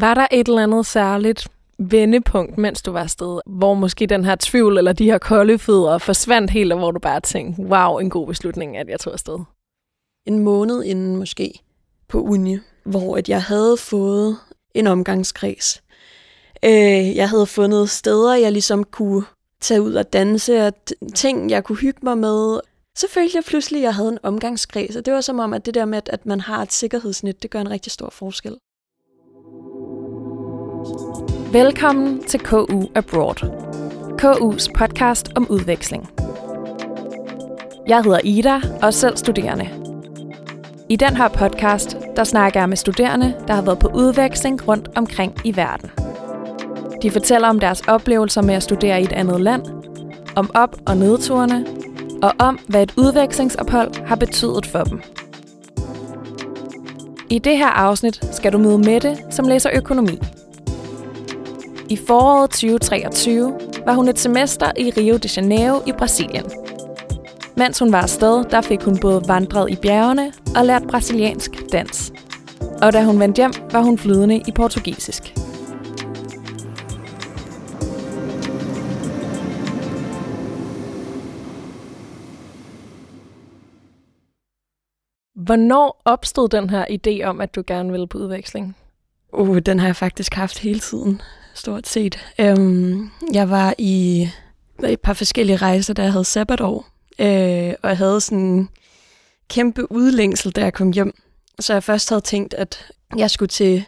Var der et eller andet særligt vendepunkt, mens du var afsted, hvor måske den her tvivl eller de her kolde fødder forsvandt helt, og hvor du bare tænkte, wow, en god beslutning, at jeg tog afsted? En måned inden måske på uni, hvor at jeg havde fået en omgangskreds. Øh, jeg havde fundet steder, jeg ligesom kunne tage ud og danse, og ting, jeg kunne hygge mig med. Så følte jeg pludselig, at jeg havde en omgangskreds, og det var som om, at det der med, at man har et sikkerhedsnet, det gør en rigtig stor forskel. Velkommen til KU Abroad. KU's podcast om udveksling. Jeg hedder Ida og er selv studerende. I den her podcast, der snakker jeg med studerende, der har været på udveksling rundt omkring i verden. De fortæller om deres oplevelser med at studere i et andet land, om op- og nedturene, og om, hvad et udvekslingsophold har betydet for dem. I det her afsnit skal du møde Mette, som læser økonomi. I foråret 2023 var hun et semester i Rio de Janeiro i Brasilien. Mens hun var afsted, der fik hun både vandret i bjergene og lært brasiliansk dans. Og da hun vendte hjem, var hun flydende i portugisisk. Hvornår opstod den her idé om, at du gerne ville på udveksling? Uh, den har jeg faktisk haft hele tiden, stort set. Øhm, jeg var i et par forskellige rejser, da jeg havde sabbatår, øh, og jeg havde sådan en kæmpe udlængsel, da jeg kom hjem. Så jeg først havde tænkt, at jeg skulle til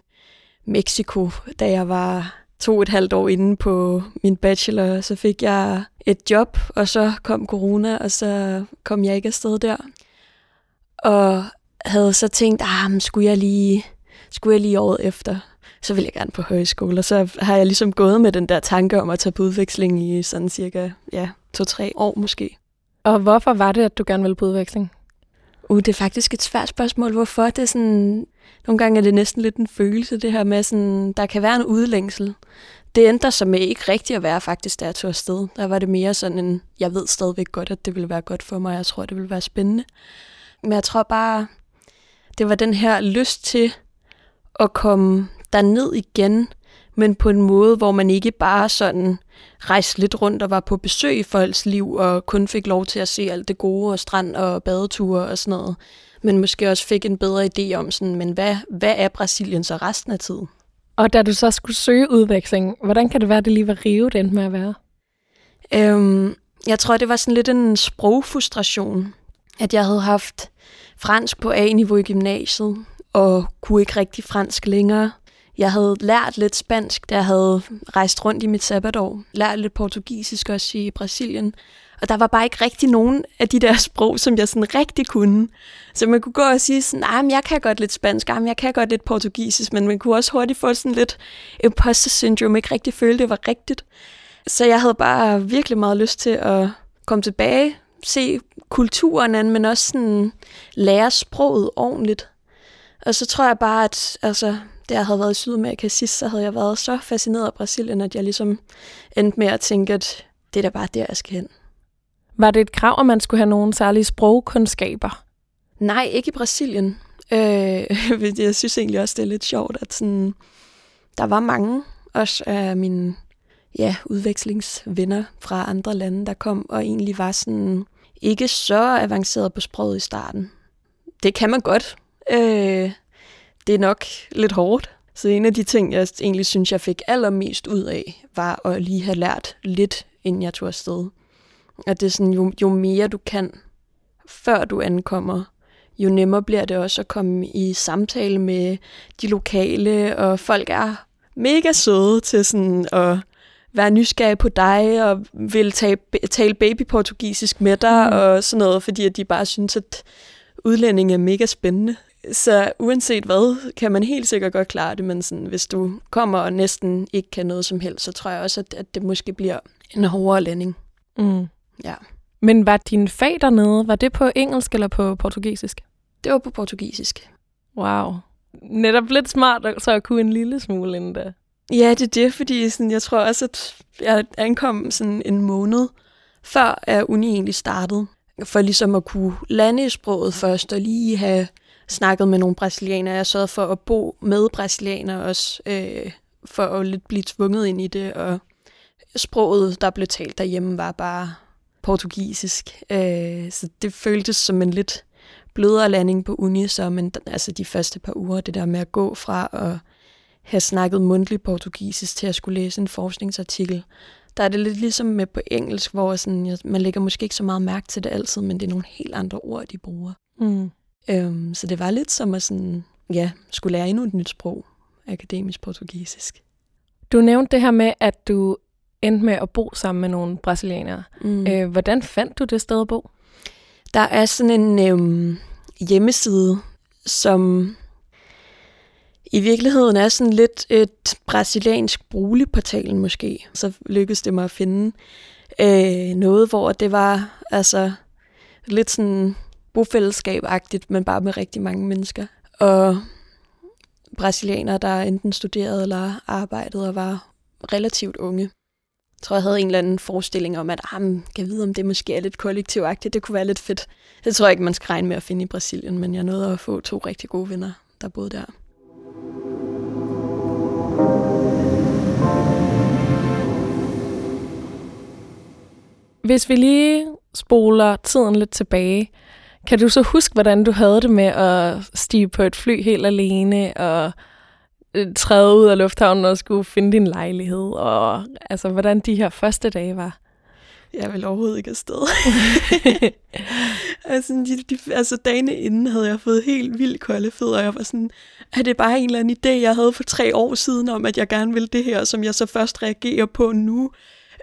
Mexico, da jeg var to og et halvt år inde på min bachelor. Så fik jeg et job, og så kom corona, og så kom jeg ikke afsted der. Og havde så tænkt, ah, skulle jeg lige, skulle jeg lige året efter, så vil jeg gerne på højskole. Og så har jeg ligesom gået med den der tanke om at tage på udveksling i sådan cirka ja, to-tre år måske. Og hvorfor var det, at du gerne ville på udveksling? Uh, det er faktisk et svært spørgsmål. Hvorfor? Det er sådan, nogle gange er det næsten lidt en følelse, det her med, sådan, der kan være en udlængsel. Det ændrer sig med ikke rigtigt at være faktisk, da jeg tog afsted. Der var det mere sådan en, jeg ved stadigvæk godt, at det ville være godt for mig. Jeg tror, det ville være spændende. Men jeg tror bare, det var den her lyst til at komme ned igen, men på en måde, hvor man ikke bare sådan rejste lidt rundt og var på besøg i folks liv, og kun fik lov til at se alt det gode og strand og badeture og sådan noget, men måske også fik en bedre idé om sådan, men hvad, hvad er Brasilien så resten af tiden? Og da du så skulle søge udveksling, hvordan kan det være, at det lige var Rio, det endte med at være? Øhm, jeg tror, det var sådan lidt en sprogfrustration, at jeg havde haft fransk på A-niveau i gymnasiet, og kunne ikke rigtig fransk længere. Jeg havde lært lidt spansk, da jeg havde rejst rundt i mit sabbatår. Lært lidt portugisisk også i Brasilien. Og der var bare ikke rigtig nogen af de der sprog, som jeg sådan rigtig kunne. Så man kunne gå og sige sådan, nej, jeg kan godt lidt spansk, ah, jeg kan godt lidt portugisisk, men man kunne også hurtigt få sådan lidt imposter syndrome, ikke rigtig føle, det var rigtigt. Så jeg havde bare virkelig meget lyst til at komme tilbage, se kulturen an, men også sådan lære sproget ordentligt. Og så tror jeg bare, at altså, da jeg havde været i Sydamerika sidst, så havde jeg været så fascineret af Brasilien, at jeg ligesom endte med at tænke, at det er da bare der, jeg skal hen. Var det et krav, at man skulle have nogle særlige sprogkundskaber? Nej, ikke i Brasilien. Øh, jeg synes egentlig også, det er lidt sjovt, at sådan, der var mange også af mine ja, udvekslingsvenner fra andre lande, der kom og egentlig var sådan ikke så avanceret på sproget i starten. Det kan man godt. Øh, det er nok lidt hårdt. Så en af de ting, jeg egentlig synes, jeg fik allermest ud af, var at lige have lært lidt, inden jeg tog afsted. At det er sådan, jo, jo mere du kan, før du ankommer, jo nemmere bliver det også at komme i samtale med de lokale, og folk er mega søde til sådan at være nysgerrig på dig, og vil tale, tale babyportugisisk med dig, mm. og sådan noget, fordi at de bare synes, at udlænding er mega spændende. Så uanset hvad, kan man helt sikkert godt klare det, men sådan, hvis du kommer og næsten ikke kan noget som helst, så tror jeg også, at, at det måske bliver en hårdere landing. Mm. Ja. Men var din fag dernede, var det på engelsk eller på portugisisk? Det var på portugisisk. Wow. Netop lidt smart så at kunne en lille smule endda. Ja, det er det, fordi sådan, jeg tror også, at jeg ankom sådan en måned før at uni egentlig startede, for ligesom at kunne lande i sproget først, og lige have snakket med nogle brasilianere. Jeg sørgede for at bo med brasilianere også, øh, for at lidt blive tvunget ind i det, og sproget, der blev talt derhjemme, var bare portugisisk. Øh, så det føltes som en lidt blødere landing på uni, så men altså de første par uger, det der med at gå fra at have snakket mundtligt portugisisk til at skulle læse en forskningsartikel, der er det lidt ligesom med på engelsk, hvor sådan, man lægger måske ikke så meget mærke til det altid, men det er nogle helt andre ord, de bruger. Mm. Øhm, så det var lidt som at sådan, ja, skulle lære endnu et nyt sprog, akademisk portugisisk. Du nævnte det her med, at du endte med at bo sammen med nogle brasilianere. Mm. Øh, hvordan fandt du det sted at bo? Der er sådan en øhm, hjemmeside, som i virkeligheden er sådan lidt et brasiliansk boligportalen måske. Så lykkedes det mig at finde øh, noget, hvor det var altså lidt sådan bofællesskab-agtigt, men bare med rigtig mange mennesker. Og brasilianere, der enten studerede eller arbejdede og var relativt unge. Jeg tror, jeg havde en eller anden forestilling om, at ah, kan vide, om det måske er lidt kollektivagtigt. Det kunne være lidt fedt. Det tror jeg ikke, man skal regne med at finde i Brasilien, men jeg nåede at få to rigtig gode venner, der boede der. Hvis vi lige spoler tiden lidt tilbage, kan du så huske, hvordan du havde det med at stige på et fly helt alene og øh, træde ud af lufthavnen og skulle finde din lejlighed, og altså, hvordan de her første dage var? Jeg vil overhovedet ikke afsted. altså, de, de, altså, dagene inden havde jeg fået helt vildt kolde fødder, og jeg var sådan, er det bare en eller anden idé, jeg havde for tre år siden, om at jeg gerne vil det her, som jeg så først reagerer på nu?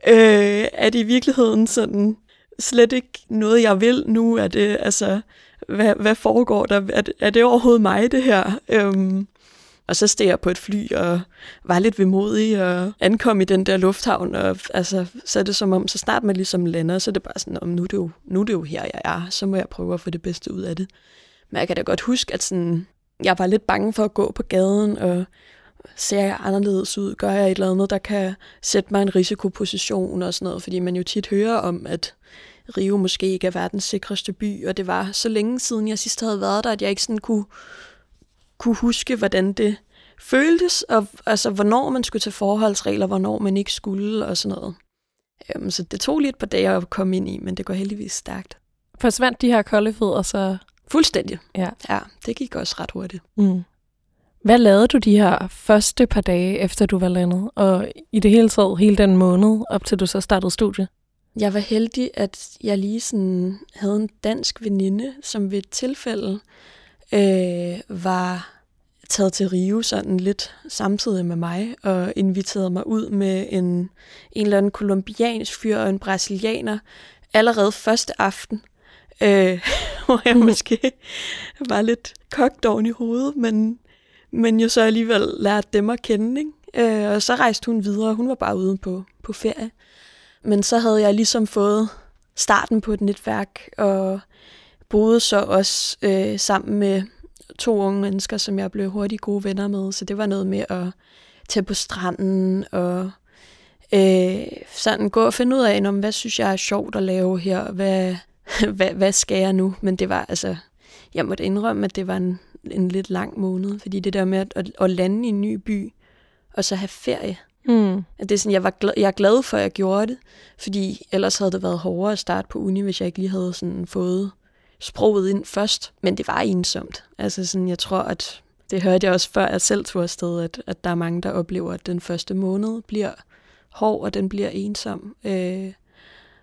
Øh, er det i virkeligheden sådan slet ikke noget, jeg vil nu? Er det, øh, altså, hvad, hvad foregår der? Er det, er det overhovedet mig, det her? Øhm, og så steg jeg på et fly og var lidt vemodig og ankom i den der lufthavn. Og altså, så er det som om, så snart man ligesom lander, så er det bare sådan, om nu er det jo, nu er det jo her, jeg er. Så må jeg prøve at få det bedste ud af det. Men jeg kan da godt huske, at sådan, jeg var lidt bange for at gå på gaden og ser jeg anderledes ud? Gør jeg et eller andet, der kan sætte mig i en risikoposition og sådan noget? Fordi man jo tit hører om, at Rio måske ikke er verdens sikreste by, og det var så længe siden, jeg sidst havde været der, at jeg ikke sådan kunne, kunne huske, hvordan det føltes, og altså, hvornår man skulle tage forholdsregler, hvornår man ikke skulle, og sådan noget. Um, så det tog lige et par dage at komme ind i, men det går heldigvis stærkt. Forsvandt de her kolde fødder så? Fuldstændig. Ja. ja, det gik også ret hurtigt. Mm. Hvad lavede du de her første par dage, efter du var landet, og i det hele taget hele den måned, op til du så startede studie? Jeg var heldig, at jeg lige sådan havde en dansk veninde, som ved et tilfælde øh, var taget til Rio sådan lidt samtidig med mig, og inviterede mig ud med en, en eller anden kolumbiansk fyr og en brasilianer allerede første aften. Øh, hvor jeg måske var lidt kogt oven i hovedet, men men jo så alligevel lærte dem at kende. Ikke? Øh, og så rejste hun videre, hun var bare ude på, på ferie. Men så havde jeg ligesom fået starten på et netværk, og boede så også øh, sammen med to unge mennesker, som jeg blev hurtigt gode venner med. Så det var noget med at tage på stranden og øh, sådan gå og finde ud af, om hvad synes jeg er sjovt at lave her, hvad, hvad, hvad skal jeg nu? Men det var altså, jeg måtte indrømme, at det var en, en lidt lang måned, fordi det der med at, at, at lande i en ny by, og så have ferie, mm. at det er sådan, jeg, var glad, jeg er glad for, at jeg gjorde det, fordi ellers havde det været hårdere at starte på uni, hvis jeg ikke lige havde sådan fået sproget ind først, men det var ensomt. Altså sådan, jeg tror, at det hørte jeg også før, jeg selv tog afsted, at, at der er mange, der oplever, at den første måned bliver hård, og den bliver ensom. Øh,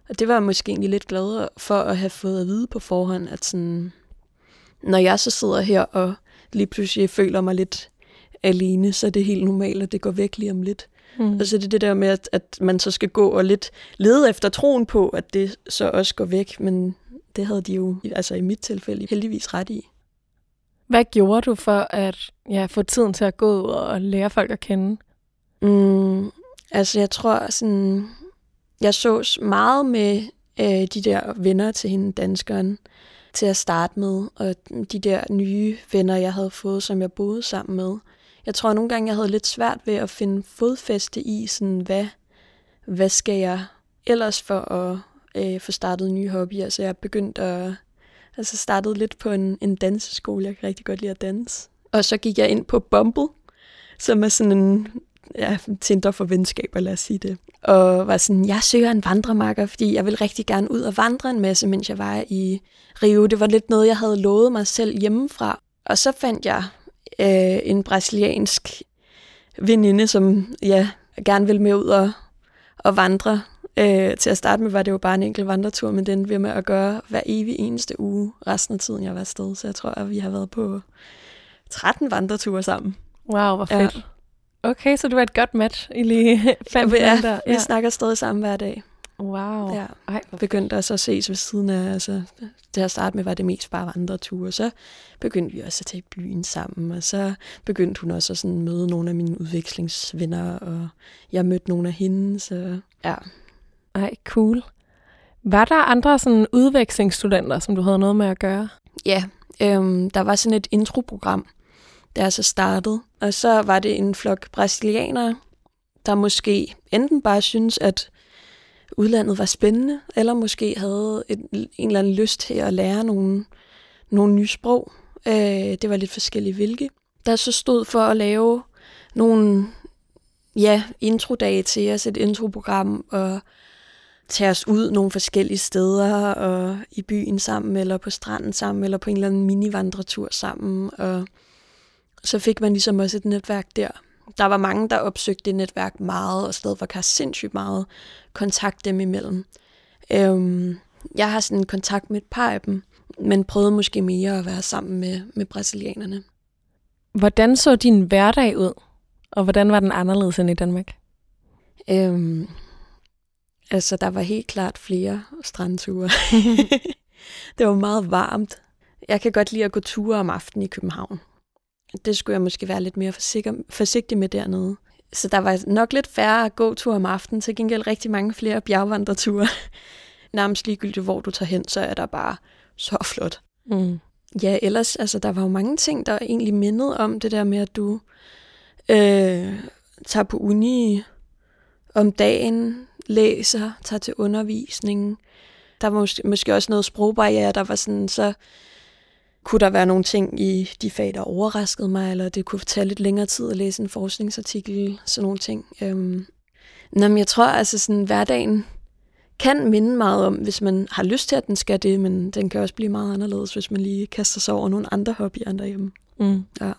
og det var jeg måske egentlig lidt glad for at have fået at vide på forhånd, at sådan, når jeg så sidder her og lige pludselig føler mig lidt alene, så er det helt normalt, at det går væk lige om lidt. Mm. Og så er det det der med, at, at man så skal gå og lidt lede efter troen på, at det så også går væk, men det havde de jo, altså i mit tilfælde, heldigvis ret i. Hvad gjorde du for at ja, få tiden til at gå og lære folk at kende? Mm, altså jeg tror sådan, jeg så meget med øh, de der venner til hende, danskeren, til at starte med, og de der nye venner, jeg havde fået, som jeg boede sammen med. Jeg tror nogle gange, jeg havde lidt svært ved at finde fodfæste i, sådan, hvad, hvad skal jeg ellers for at øh, få startet nye hobbyer. Så jeg begyndte at Altså startede lidt på en, en danseskole. Jeg kan rigtig godt lide at danse. Og så gik jeg ind på Bumble, som er sådan en ja, Tinder for venskaber, lad os sige det. Og var sådan, jeg søger en vandremarker, fordi jeg vil rigtig gerne ud og vandre en masse, mens jeg var i Rio. Det var lidt noget, jeg havde lovet mig selv hjemmefra. Og så fandt jeg øh, en brasiliansk veninde, som ja, gerne ville med ud og, og vandre. Øh, til at starte med var det jo bare en enkelt vandretur, men den vil med at gøre hver evig eneste uge resten af tiden, jeg var afsted. Så jeg tror, at vi har været på 13 vandreture sammen. Wow, hvor fedt. Ja. Okay, så det var et godt match, I lige fandt ja, der. Ja, vi snakker stadig sammen hver dag. Wow. Ja. Ej, begyndte også at ses ved siden af, altså, til at starte med var det mest bare andre ture. Så begyndte vi også at tage i byen sammen, og så begyndte hun også at sådan møde nogle af mine udvekslingsvenner, og jeg mødte nogle af hende, så ja. Ej, cool. Var der andre sådan udvekslingsstudenter, som du havde noget med at gøre? Ja, øhm, der var sådan et introprogram, da jeg så startede. Og så var det en flok brasilianere, der måske enten bare synes at udlandet var spændende, eller måske havde en, en eller anden lyst til at lære nogle, nogle nye sprog. Øh, det var lidt forskellige hvilke. Der så stod for at lave nogle ja, introdage til os, et introprogram, og tage os ud nogle forskellige steder, og i byen sammen, eller på stranden sammen, eller på en eller anden minivandretur sammen. Og så fik man ligesom også et netværk der. Der var mange, der opsøgte det netværk meget, og stadigvæk har sindssygt meget kontakt dem imellem. Øhm, jeg har sådan kontakt med et par af dem, men prøvede måske mere at være sammen med, med brasilianerne. Hvordan så din hverdag ud, og hvordan var den anderledes end i Danmark? Øhm, altså, der var helt klart flere strandture. det var meget varmt. Jeg kan godt lide at gå ture om aftenen i København. Det skulle jeg måske være lidt mere forsigtig med dernede. Så der var nok lidt færre gåture om aftenen, til gengæld rigtig mange flere bjergvandreture. Nærmest ligegyldigt, hvor du tager hen, så er der bare så flot. Mm. Ja, ellers, altså, der var jo mange ting, der egentlig mindede om det der med, at du øh, tager på uni om dagen, læser, tager til undervisning. Der var måske, måske også noget sprogbarriere, der var sådan, så kunne der være nogle ting i de fag, der overraskede mig, eller det kunne tage lidt længere tid at læse en forskningsartikel, sådan nogle ting. Øhm. Nå, jeg tror, altså sådan hverdagen kan minde meget om, hvis man har lyst til, at den skal det, men den kan også blive meget anderledes, hvis man lige kaster sig over nogle andre hobbyer derhjemme. Mm. Ja.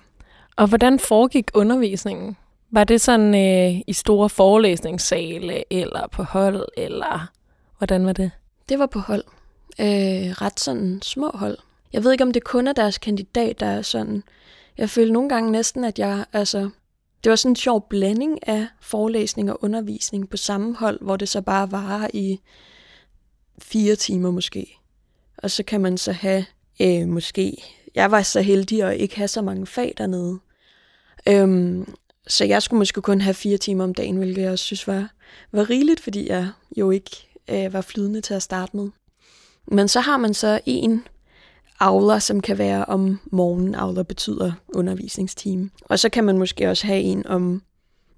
Og hvordan foregik undervisningen? Var det sådan øh, i store forelæsningssale, eller på hold, eller hvordan var det? Det var på hold. Øh, ret sådan små hold. Jeg ved ikke, om det kun er deres kandidat, der er sådan. Jeg føler nogle gange næsten, at jeg, altså, det var sådan en sjov blanding af forelæsning og undervisning på samme hold, hvor det så bare varer i fire timer måske. Og så kan man så have, øh, måske, jeg var så heldig at ikke have så mange fag dernede. Øhm, så jeg skulle måske kun have fire timer om dagen, hvilket jeg også synes var, var rigeligt, fordi jeg jo ikke øh, var flydende til at starte med. Men så har man så en Aula, som kan være om morgenen. Aula betyder undervisningsteam. Og så kan man måske også have en om,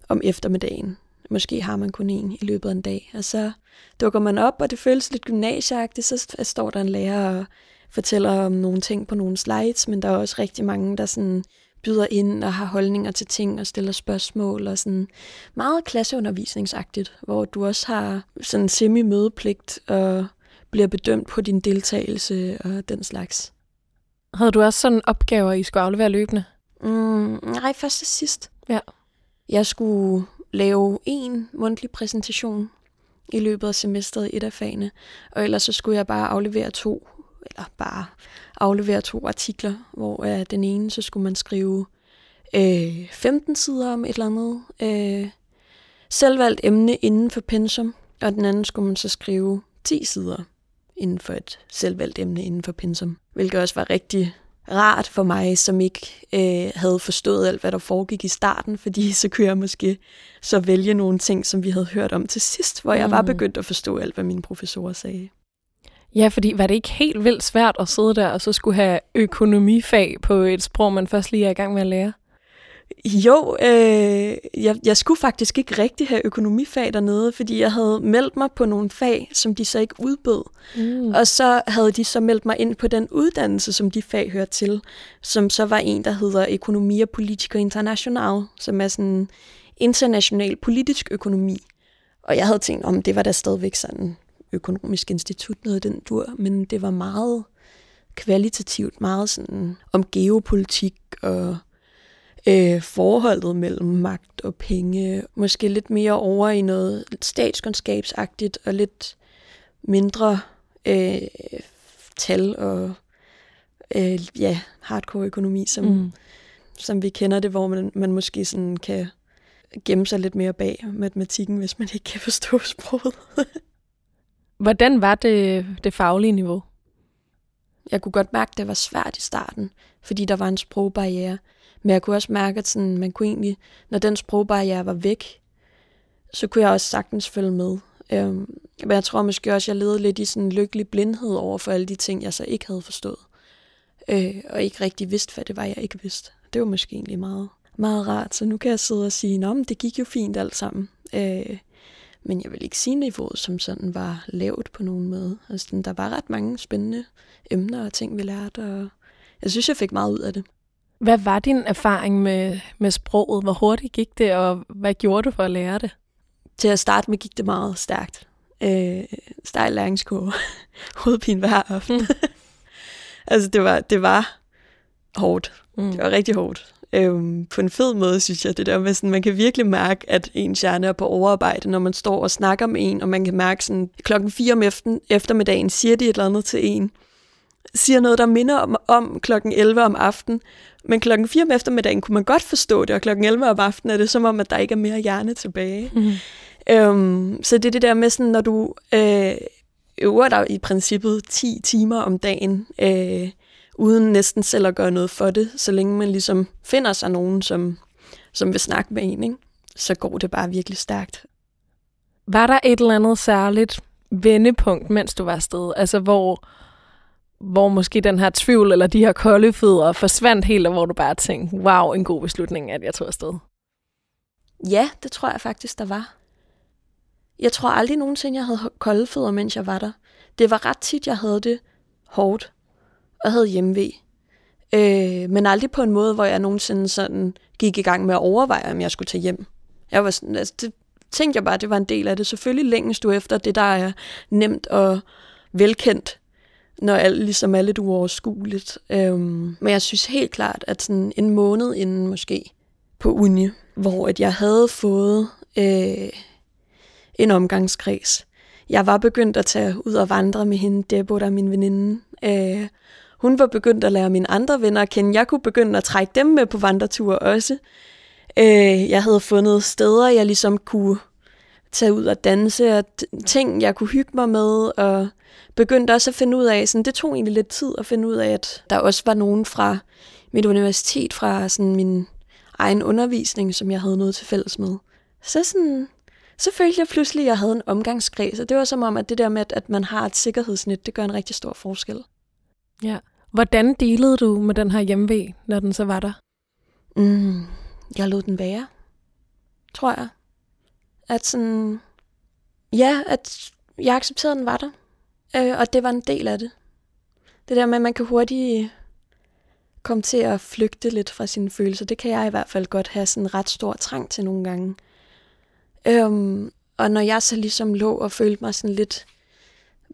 om eftermiddagen. Måske har man kun en i løbet af en dag. Og så dukker man op, og det føles lidt gymnasieagtigt. Så står der en lærer og fortæller om nogle ting på nogle slides, men der er også rigtig mange, der sådan byder ind og har holdninger til ting og stiller spørgsmål og sådan meget klasseundervisningsagtigt, hvor du også har sådan semi-mødepligt og bliver bedømt på din deltagelse og den slags. Havde du også sådan opgaver, I skulle aflevere løbende? Mm, nej, først og sidst. Ja. Jeg skulle lave en mundtlig præsentation i løbet af semesteret et af fagene, og ellers så skulle jeg bare aflevere to, eller bare aflevere to artikler, hvor uh, den ene, så skulle man skrive øh, 15 sider om et eller andet øh, selvvalgt emne inden for pensum, og den anden skulle man så skrive 10 sider inden for et selvvalgt emne inden for pensum. Hvilket også var rigtig rart for mig, som ikke øh, havde forstået alt, hvad der foregik i starten, fordi så kunne jeg måske så vælge nogle ting, som vi havde hørt om til sidst, hvor jeg var mm. begyndt at forstå alt, hvad mine professorer sagde. Ja, fordi var det ikke helt vildt svært at sidde der og så skulle have økonomifag på et sprog, man først lige er i gang med at lære? Jo, øh, jeg, jeg skulle faktisk ikke rigtig have økonomifag dernede, fordi jeg havde meldt mig på nogle fag, som de så ikke udbød. Mm. Og så havde de så meldt mig ind på den uddannelse, som de fag hører til, som så var en, der hedder Økonomi og Politik og International, som er sådan international politisk økonomi. Og jeg havde tænkt, om det var da stadigvæk sådan økonomisk institut, noget den dur, men det var meget kvalitativt, meget sådan om geopolitik og øh, forholdet mellem magt og penge. Måske lidt mere over i noget statskundskabsagtigt og lidt mindre øh, tal og øh, ja, hardcore økonomi, som, mm. som vi kender det, hvor man, man måske sådan kan gemme sig lidt mere bag matematikken, hvis man ikke kan forstå sproget. Hvordan var det, det faglige niveau? Jeg kunne godt mærke, at det var svært i starten, fordi der var en sprogbarriere. Men jeg kunne også mærke, at sådan, man kunne egentlig, når den sprogbarriere var væk, så kunne jeg også sagtens følge med. Øhm, men jeg tror måske også, at jeg levede lidt i sådan en lykkelig blindhed over for alle de ting, jeg så ikke havde forstået. Øh, og ikke rigtig vidste, hvad det var, jeg ikke vidste. Det var måske egentlig meget, meget rart. Så nu kan jeg sidde og sige, at det gik jo fint alt sammen. Øh, men jeg vil ikke sige niveauet, som sådan var lavt på nogen måde. Altså, der var ret mange spændende emner og ting, vi lærte, og jeg synes, jeg fik meget ud af det. Hvad var din erfaring med, med sproget? Hvor hurtigt gik det, og hvad gjorde du for at lære det? Til at starte med gik det meget stærkt. Øh, stejl læringskurve. Hovedpine hver aften. Mm. altså, det var, det var hårdt. Mm. Det var rigtig hårdt. Øhm, på en fed måde, synes jeg, det der med sådan, man kan virkelig mærke, at en hjerne er på overarbejde, når man står og snakker med en, og man kan mærke sådan, klokken 4 om efter, eftermiddagen siger de et eller andet til en, siger noget, der minder om, om klokken 11 om aftenen, men klokken 4 om eftermiddagen kunne man godt forstå det, og klokken 11 om aftenen er det som om, at der ikke er mere hjerne tilbage. Mm. Øhm, så det er det der med, sådan, når du øh, øver dig i princippet 10 timer om dagen, øh, uden næsten selv at gøre noget for det, så længe man ligesom finder sig nogen, som, som vil snakke med en, ikke? så går det bare virkelig stærkt. Var der et eller andet særligt vendepunkt, mens du var afsted? Altså, hvor, hvor måske den her tvivl eller de her kolde fødder forsvandt helt, og hvor du bare tænkte, wow, en god beslutning, at jeg tog afsted? Ja, det tror jeg faktisk, der var. Jeg tror aldrig nogensinde, jeg havde kolde fødder, mens jeg var der. Det var ret tit, jeg havde det hårdt og havde hjemmevæg. Øh, men aldrig på en måde, hvor jeg nogensinde sådan gik i gang med at overveje, om jeg skulle tage hjem. Jeg var sådan, altså det tænkte jeg bare, det var en del af det. Selvfølgelig længes du efter det, der er nemt og velkendt, når alt ligesom er lidt uoverskueligt. Øhm, men jeg synes helt klart, at sådan en måned inden måske på uni, hvor at jeg havde fået øh, en omgangskreds. Jeg var begyndt at tage ud og vandre med hende, Debo, der er min veninde. Øh, hun var begyndt at lære mine andre venner at kende. Jeg kunne begynde at trække dem med på vandreture også. Øh, jeg havde fundet steder, jeg ligesom kunne tage ud og danse, og ting, jeg kunne hygge mig med, og begyndte også at finde ud af, sådan, det tog egentlig lidt tid at finde ud af, at der også var nogen fra mit universitet, fra sådan min egen undervisning, som jeg havde noget til fælles med. Så sådan, så følte jeg pludselig, at jeg havde en omgangskreds, og det var som om, at det der med, at man har et sikkerhedsnet, det gør en rigtig stor forskel. Ja. Hvordan delede du med den her hjemmevæg, når den så var der? Mm, jeg lod den være, tror jeg. At sådan, ja, at jeg accepterede, at den var der. Øh, og det var en del af det. Det der med, at man kan hurtigt komme til at flygte lidt fra sine følelser, det kan jeg i hvert fald godt have sådan en ret stor trang til nogle gange. Øhm, og når jeg så ligesom lå og følte mig sådan lidt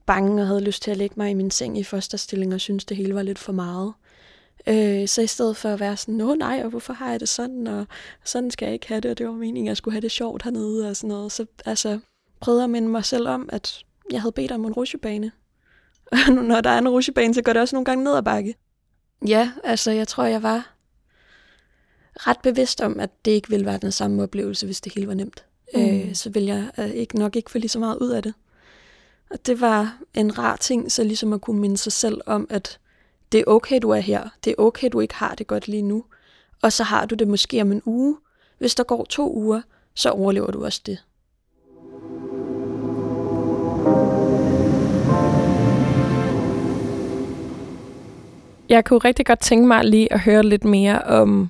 bange og havde lyst til at lægge mig i min seng i fosterstilling og synes det hele var lidt for meget. Øh, så i stedet for at være sådan, nå nej, og hvorfor har jeg det sådan, og sådan skal jeg ikke have det, og det var meningen, at jeg skulle have det sjovt hernede og sådan noget. Så altså, prøvede at minde mig selv om, at jeg havde bedt om en rusjebane. Og når der er en rusjebane, så går det også nogle gange ned ad bakke. Ja, altså jeg tror, jeg var ret bevidst om, at det ikke ville være den samme oplevelse, hvis det hele var nemt. Mm. Øh, så ville jeg øh, ikke, nok ikke få lige så meget ud af det. Og det var en rar ting, så ligesom at kunne minde sig selv om, at det er okay, du er her. Det er okay, du ikke har det godt lige nu. Og så har du det måske om en uge. Hvis der går to uger, så overlever du også det. Jeg kunne rigtig godt tænke mig lige at høre lidt mere om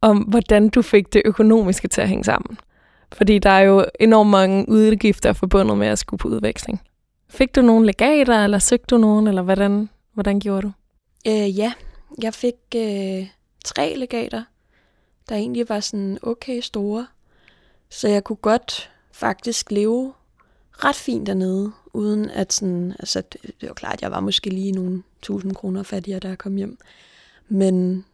om, hvordan du fik det økonomiske til at hænge sammen. Fordi der er jo enormt mange udgifter forbundet med at skulle på udveksling. Fik du nogle legater, eller søgte du nogen, eller hvordan, hvordan gjorde du? Øh, ja, jeg fik øh, tre legater, der egentlig var sådan okay store. Så jeg kunne godt faktisk leve ret fint dernede, uden at sådan, altså det, var klart, at jeg var måske lige nogle tusind kroner fattigere, da jeg kom hjem. Men,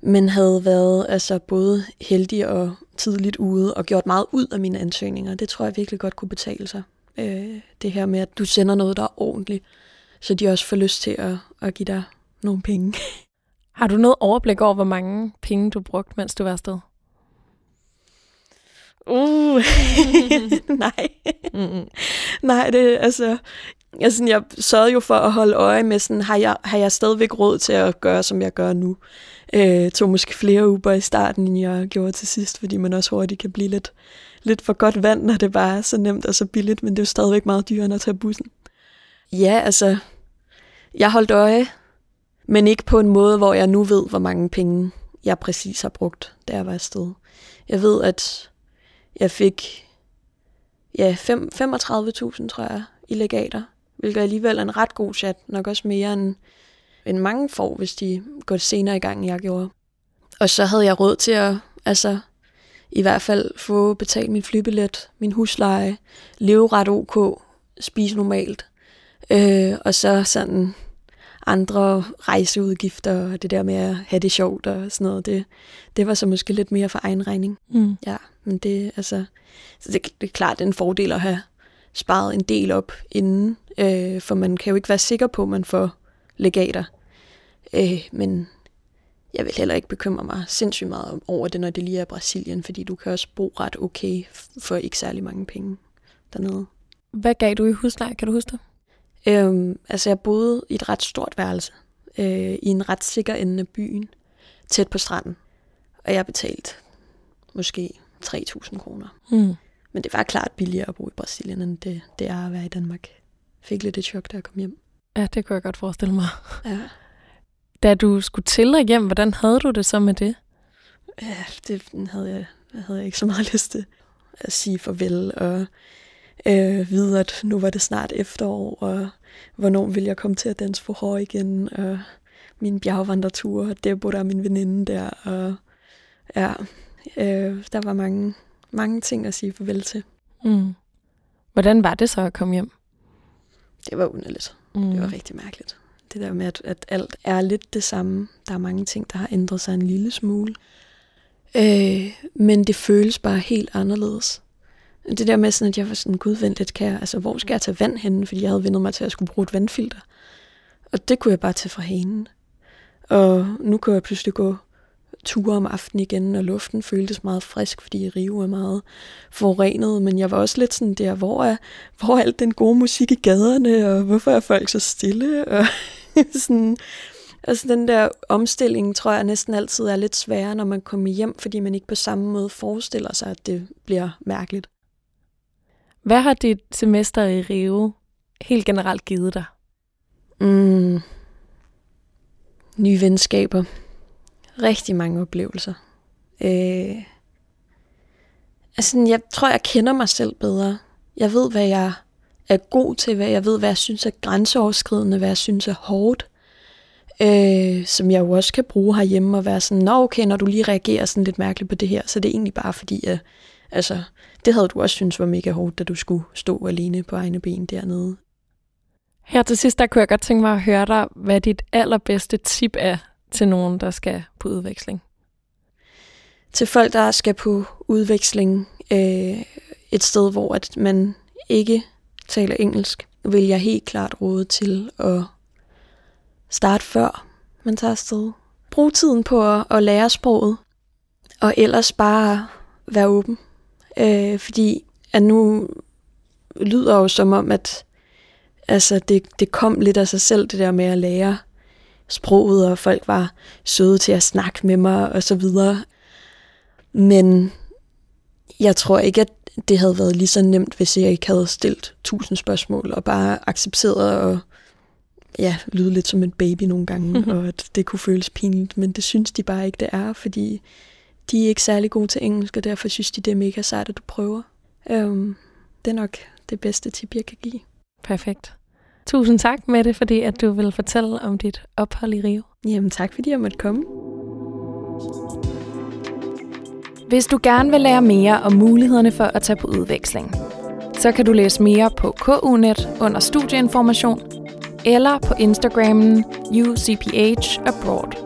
men havde været altså både heldig og tidligt ude, og gjort meget ud af mine ansøgninger. Det tror jeg virkelig godt kunne betale sig. Øh, det her med, at du sender noget, der er ordentligt, så de også får lyst til at, at give dig nogle penge. Har du noget overblik over, hvor mange penge du brugte, mens du var afsted? Uh, nej. Mm-hmm. nej, det altså... Altså, jeg sørgede jo for at holde øje med, sådan, har, jeg, har jeg stadigvæk råd til at gøre, som jeg gør nu? Øh, tog måske flere uber i starten, end jeg gjorde til sidst, fordi man også hurtigt kan blive lidt, lidt for godt vand, når det bare er så nemt og så billigt, men det er jo stadigvæk meget dyrere at tage bussen. Ja, altså, jeg holdt øje, men ikke på en måde, hvor jeg nu ved, hvor mange penge jeg præcis har brugt, da jeg var afsted. Jeg ved, at jeg fik ja, 35.000, tror jeg, i legater, hvilket alligevel er en ret god chat, nok også mere end, end mange får, hvis de går senere i gang, end jeg gjorde. Og så havde jeg råd til at, altså, i hvert fald få betalt min flybillet, min husleje, leve ret ok, spise normalt, øh, og så sådan andre rejseudgifter, og det der med at have det sjovt og sådan noget, det, det var så måske lidt mere for egen regning. Mm. Ja, men det, altså, så det, det er klart en fordel at have sparet en del op inden, øh, for man kan jo ikke være sikker på, at man får legater. Øh, men jeg vil heller ikke bekymre mig sindssygt meget over det, når det lige er Brasilien, fordi du kan også bo ret okay for ikke særlig mange penge dernede. Hvad gav du i husleje, kan du huske det? Øhm, altså jeg boede i et ret stort værelse, øh, i en ret sikker ende af byen, tæt på stranden. Og jeg betalte måske 3.000 kroner. Mm. Men det var klart billigere at bo i Brasilien, end det, det er at være i Danmark. Fik lidt et chok, da jeg kom hjem. Ja, det kunne jeg godt forestille mig. Ja. Da du skulle til dig hjem, hvordan havde du det så med det? Ja, det havde jeg, havde jeg ikke så meget lyst til at sige farvel og øh, vide, at nu var det snart efterår, og hvornår vil jeg komme til at danse for igen, og min bjergvandretur, og Debo, der er min veninde der, og ja, øh, der var mange, mange ting at sige farvel til. Mm. Hvordan var det så at komme hjem? Det var underligt. Mm. Det var rigtig mærkeligt. Det der med, at, at alt er lidt det samme. Der er mange ting, der har ændret sig en lille smule. Øh, men det føles bare helt anderledes. Det der med sådan, at jeg var sådan, gud, vent lidt, kan jeg, altså, hvor skal jeg tage vand henne? Fordi jeg havde vendt mig til, at jeg skulle bruge et vandfilter. Og det kunne jeg bare tage fra hanen. Og nu kunne jeg pludselig gå ture om aftenen igen, og luften føltes meget frisk, fordi Rio er meget forurenet, men jeg var også lidt sådan der, hvor er, hvor er alt den gode musik i gaderne, og hvorfor er folk så stille? Og sådan, altså den der omstilling, tror jeg næsten altid er lidt sværere, når man kommer hjem, fordi man ikke på samme måde forestiller sig, at det bliver mærkeligt. Hvad har dit semester i Rio helt generelt givet dig? Mm. Nye venskaber. Rigtig mange oplevelser. Øh. Altså, jeg tror, jeg kender mig selv bedre. Jeg ved, hvad jeg er god til, hvad jeg ved, hvad jeg synes er grænseoverskridende, hvad jeg synes er hårdt. Øh, som jeg jo også kan bruge herhjemme og være sådan, nå okay, når du lige reagerer sådan lidt mærkeligt på det her, så det er egentlig bare fordi, at altså, det havde du også synes var mega hårdt, da du skulle stå alene på egne ben dernede. Her til sidst, der kunne jeg godt tænke mig at høre dig, hvad dit allerbedste tip er til nogen, der skal på udveksling. Til folk, der skal på udveksling øh, et sted, hvor at man ikke taler engelsk, vil jeg helt klart råde til at starte før man tager afsted. Brug tiden på at, at lære sproget, og ellers bare være åben Øh, fordi at nu lyder jo som om, at altså, det, det kom lidt af sig selv, det der med at lære sproget, og folk var søde til at snakke med mig, og så videre. Men jeg tror ikke, at det havde været lige så nemt, hvis jeg ikke havde stillet tusind spørgsmål, og bare accepteret og ja, lyde lidt som en baby nogle gange, mm-hmm. og at det kunne føles pinligt, men det synes de bare ikke, det er, fordi de er ikke særlig gode til engelsk, og derfor synes de, det er mega sejt, at du prøver. Øhm, det er nok det bedste tip, jeg kan give. Perfekt. Tusind tak, med det, fordi at du vil fortælle om dit ophold i Rio. Jamen tak, fordi jeg måtte komme. Hvis du gerne vil lære mere om mulighederne for at tage på udveksling, så kan du læse mere på KUNet under studieinformation eller på Instagrammen UCPH Abroad.